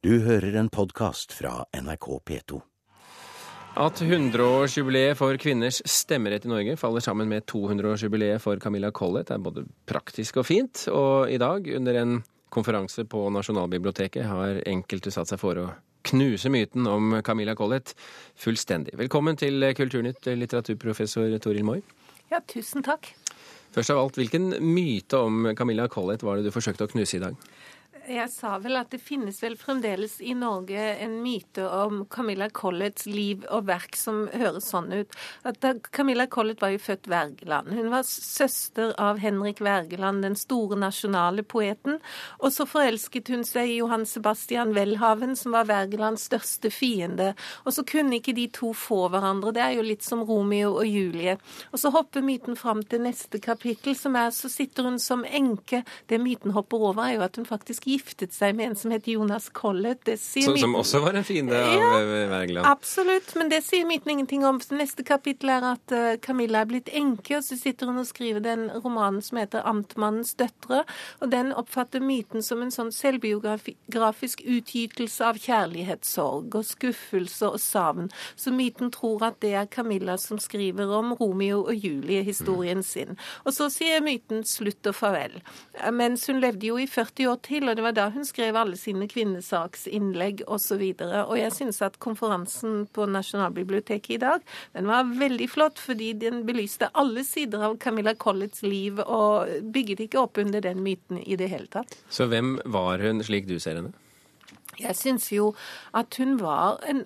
Du hører en podkast fra NRK P2. At 100-årsjubileet for kvinners stemmerett i Norge faller sammen med 200-årsjubileet for Camilla Collett, er både praktisk og fint. Og i dag, under en konferanse på Nasjonalbiblioteket, har enkelte satt seg for å knuse myten om Camilla Collett fullstendig. Velkommen til Kulturnytt, litteraturprofessor Toril Moi. Ja, tusen takk. Først av alt, hvilken myte om Camilla Collett var det du forsøkte å knuse i dag? Jeg sa vel at det finnes vel fremdeles i Norge en myte om Camilla Colletts liv og verk som høres sånn ut. At Camilla Collett var jo født Wergeland. Hun var søster av Henrik Wergeland, den store nasjonale poeten. Og så forelsket hun seg i Johan Sebastian Welhaven, som var Wergelands største fiende. Og så kunne ikke de to få hverandre. Det er jo litt som Romeo og Julie. Og så hopper myten fram til neste kapittel, som er så sitter hun som enke. Det myten hopper over, er jo at hun faktisk gifter giftet seg med en som heter Jonas Collett. Så, som også var en fiende av ja, Wergeland? Absolutt, men det sier myten ingenting om. Neste kapittel er at uh, Camilla er blitt enke, og så sitter hun og skriver den romanen som heter 'Amtmannens døtre'. Og den oppfatter myten som en sånn selvbiografisk utgytelse av kjærlighetssorg og skuffelse og savn. Så myten tror at det er Camilla som skriver om Romeo og Julie-historien sin. Og så sier myten slutt og farvel. Mens hun levde jo i 40 år til, og det var var da hun skrev alle sine kvinnesaksinnlegg osv. Og, så og jeg synes at konferansen på Nasjonalbiblioteket i dag den var veldig flott, fordi den belyste alle sider av Camilla Colletts liv og bygget ikke opp under den myten i det hele tatt. Så hvem var hun slik du ser henne? Jeg syns jo at hun var en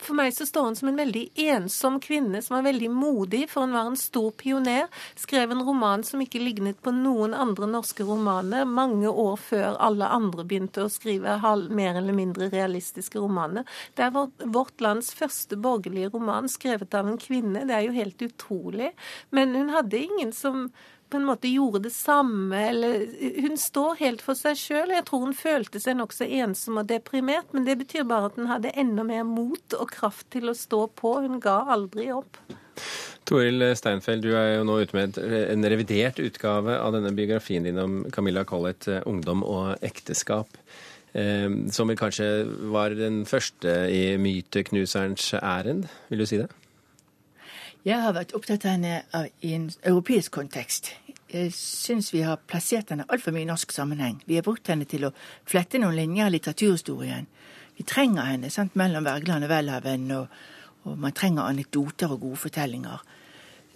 For meg så står hun som en veldig ensom kvinne som var veldig modig, for hun var en stor pioner. Skrev en roman som ikke lignet på noen andre norske romaner, mange år før alle andre begynte å skrive mer eller mindre realistiske romaner. Det er vårt, vårt lands første borgerlige roman, skrevet av en kvinne. Det er jo helt utrolig. Men hun hadde ingen som på en måte gjorde det samme, eller Hun står helt for seg sjøl. Jeg tror hun følte seg nokså ensom og deprimert, men det betyr bare at hun hadde enda mer mot og kraft til å stå på. Hun ga aldri opp. Toril Steinfeld, du er jo nå ute med en revidert utgave av denne biografien din om Camilla Collett, eh, ungdom og ekteskap. Eh, som vel kanskje var den første i myteknuserens ærend, vil du si det? Jeg har vært opptatt av henne i en europeisk kontekst. Jeg syns vi har plassert henne altfor mye i norsk sammenheng. Vi har brukt henne til å flette noen linjer i litteraturhistorien. Vi trenger henne sant, mellom Wergeland og Welhaven, og, og, man trenger anekdoter og gode fortellinger.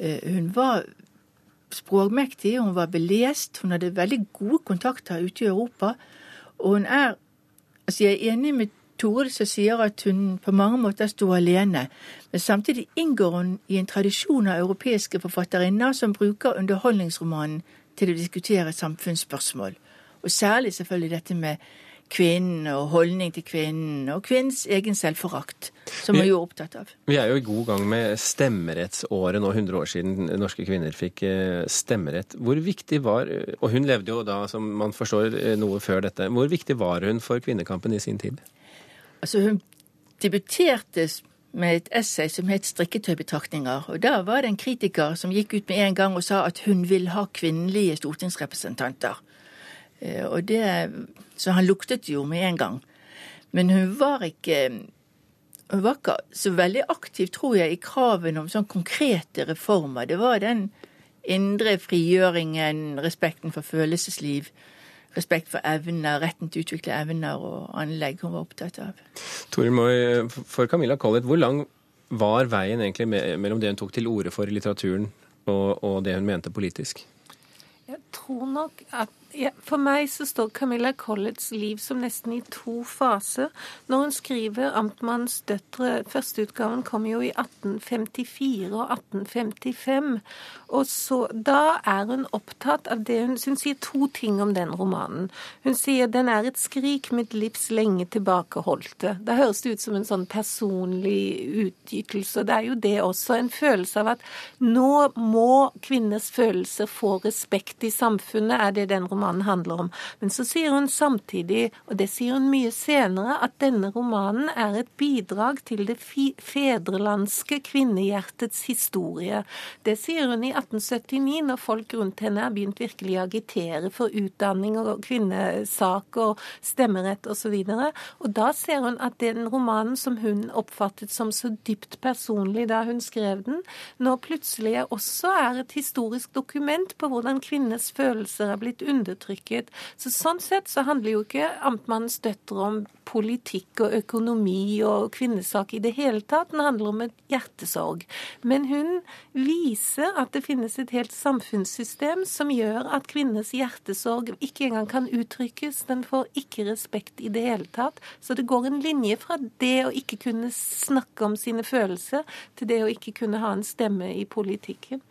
Eh, hun var språkmektig, hun var belest, hun hadde veldig gode kontakter ute i Europa. Og hun er Altså, jeg er enig med Tore som sier at hun på mange måter sto alene, men samtidig inngår hun i en tradisjon av europeiske forfatterinner som bruker underholdningsromanen til å diskutere samfunnsspørsmål, og særlig selvfølgelig dette med kvinnen og holdning til kvinnen, og kvinnens egen selvforakt, som vi er jo opptatt av. Vi er jo i god gang med stemmerettsåret nå, 100 år siden norske kvinner fikk eh, stemmerett. Hvor viktig var Og hun levde jo da, som man forstår, eh, noe før dette. Hvor viktig var hun for kvinnekampen i sin tid? Altså, hun debuterte med et essay som het 'Strikketøybetraktninger'. Og da var det en kritiker som gikk ut med en gang og sa at hun vil ha kvinnelige stortingsrepresentanter. Eh, og det, så han luktet jo med en gang. Men hun var ikke hun var ikke så veldig aktiv, tror jeg, i kravene om sånn konkrete reformer. Det var den indre frigjøringen, respekten for følelsesliv, respekt for evner, retten til å utvikle evner og anlegg hun var opptatt av. Toril Moi, for Camilla Collett, hvor lang var veien egentlig mellom det hun tok til orde for i litteraturen, og, og det hun mente politisk? Jeg tror nok at ja, For meg så står Camilla Colletts liv som nesten i to faser. Når hun skriver 'Amtmannens døtre', førsteutgaven kom jo i 1854 og 1855. Og så, Da er hun opptatt av det hun, hun sier to ting om den romanen. Hun sier den er et skrik mitt livs lenge tilbakeholdte. Da høres det ut som en sånn personlig utgytelse. Det er jo det også. En følelse av at nå må kvinners følelser få respekt i samfunnet, er det den romanen romanen handler om. Men så sier hun samtidig, og det sier hun mye senere, at denne romanen er et bidrag til det fedrelandske kvinnehjertets historie. Det sier hun i 1879, når folk rundt henne har begynt virkelig å agitere for utdanning og kvinnesak og stemmerett osv. Og, så og da ser hun at den romanen som hun oppfattet som så dypt personlig da hun skrev den, nå plutselig også er et historisk dokument på hvordan kvinners følelser er blitt undertrykket. Så Sånn sett så handler jo ikke Amtmannens døtre om politikk og økonomi og kvinnesak i det hele tatt. Den handler om et hjertesorg. Men hun viser at det finnes et helt samfunnssystem som gjør at kvinners hjertesorg ikke engang kan uttrykkes. Den får ikke respekt i det hele tatt. Så det går en linje fra det å ikke kunne snakke om sine følelser, til det å ikke kunne ha en stemme i politikken.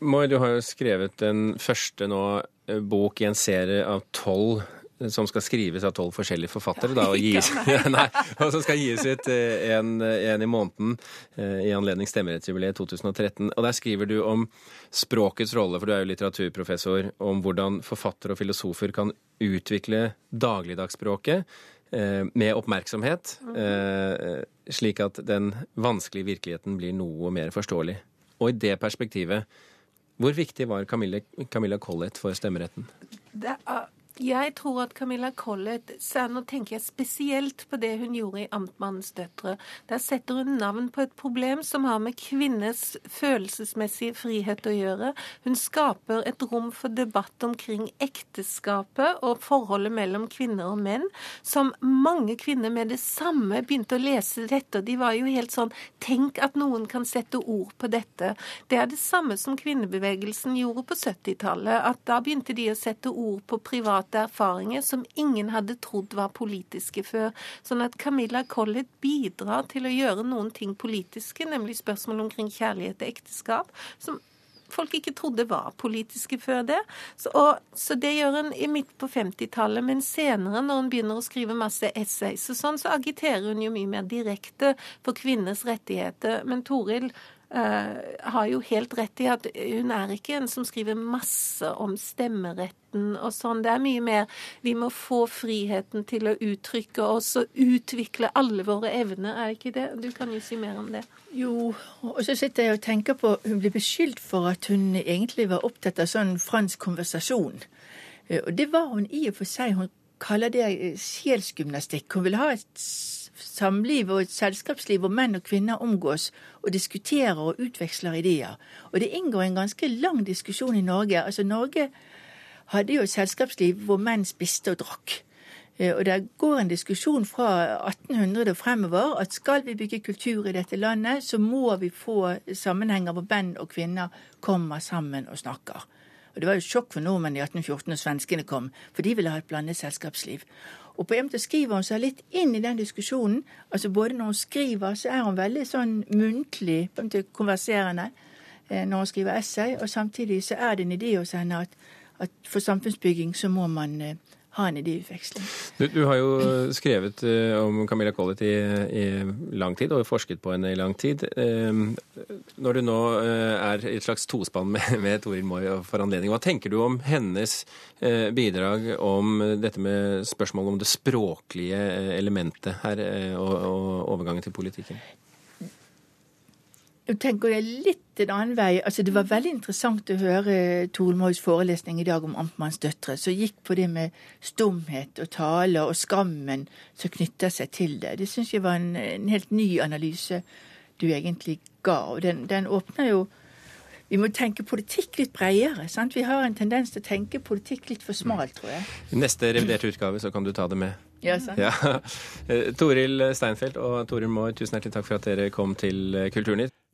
Moi, du har jo skrevet den første nå eh, bok i en serie av tolv som skal skrives av tolv forskjellige forfattere, da, og, gis, nei, og som skal gis ut eh, en, en, i måneden eh, i anledning stemmerettsjubileet 2013. Og Der skriver du om språkets rolle, for du er jo litteraturprofessor, om hvordan forfattere og filosofer kan utvikle dagligdagsspråket eh, med oppmerksomhet, slik at den vanskelige virkeligheten blir noe mer forståelig. Og i det perspektivet, hvor viktig var Camilla, Camilla Collett for stemmeretten? Det er jeg tror at Camilla Collett Nå tenker jeg spesielt på det hun gjorde i 'Amtmannens døtre'. Der setter hun navn på et problem som har med kvinners følelsesmessige frihet å gjøre. Hun skaper et rom for debatt omkring ekteskapet og forholdet mellom kvinner og menn, som mange kvinner med det samme begynte å lese dette. og De var jo helt sånn Tenk at noen kan sette ord på dette. Det er det samme som kvinnebevegelsen gjorde på 70-tallet. At da begynte de å sette ord på privat private erfaringer som ingen hadde trodd var politiske før. Sånn at Camilla Collett bidrar til å gjøre noen ting politiske, nemlig spørsmål omkring kjærlighet og ekteskap, som folk ikke trodde var politiske før det. Så, og, så det gjør i midt på 50-tallet. Men senere, når hun begynner å skrive masse essays og sånn, så agiterer hun jo mye mer direkte for kvinners rettigheter. Men Toril har jo helt rett i at hun er ikke en som skriver masse om stemmeretten og sånn. Det er mye mer vi må få friheten til å uttrykke oss og utvikle alle våre evner, er ikke det? Du kan jo si mer om det. Jo, og så sitter jeg og tenker på Hun blir beskyldt for at hun egentlig var opptatt av sånn fransk konversasjon. Uh, og det var hun i og for seg. Hun kaller det sjelsgymnastikk. Hun vil ha et samliv og et selskapsliv hvor menn og kvinner omgås og diskuterer og utveksler ideer. Og det inngår en ganske lang diskusjon i Norge. Altså Norge hadde jo et selskapsliv hvor menn spiste og drakk. Eh, og det går en diskusjon fra 1800 og fremover at skal vi bygge kultur i dette landet, så må vi få sammenhenger hvor menn og kvinner kommer sammen og snakker. Og Det var jo sjokk for nordmenn i 1814 når svenskene kom, for de ville ha et blandet selskapsliv. Og på en måte skriver hun seg litt inn i den diskusjonen. Altså Både når hun skriver, så er hun veldig sånn muntlig, på en måte konverserende eh, når hun skriver essay, og samtidig så er det en idé hos henne at, at for samfunnsbygging så må man eh, ha en idéutveksling. Du, du, har jo skrevet uh, om Camilla Collett i, i, lang tid, og forsket på henne i lang tid. Uh, når du nå er i et slags tospann med, med Toril Moi for anledning, hva tenker du om hennes bidrag om dette med spørsmålet om det språklige elementet her, og, og overgangen til politikken? Tenker jeg litt en annen vei. Altså, det var veldig interessant å høre Toril Mois forelesning i dag om Amtmanns døtre, som gikk på det med stumhet og tale og skammen som knytter seg til det. Det syns jeg var en, en, helt ny analyse du egentlig ga. Og den, den åpner jo vi må tenke politikk litt bredere. sant? Vi har en tendens til å tenke politikk litt for smalt, tror jeg. I neste reviderte utgave så kan du ta det med. Ja, sant. Ja. Eh, Toril Steinfeld og Toril Moe, tusen hjertelig takk for at dere kom til Kulturnytt.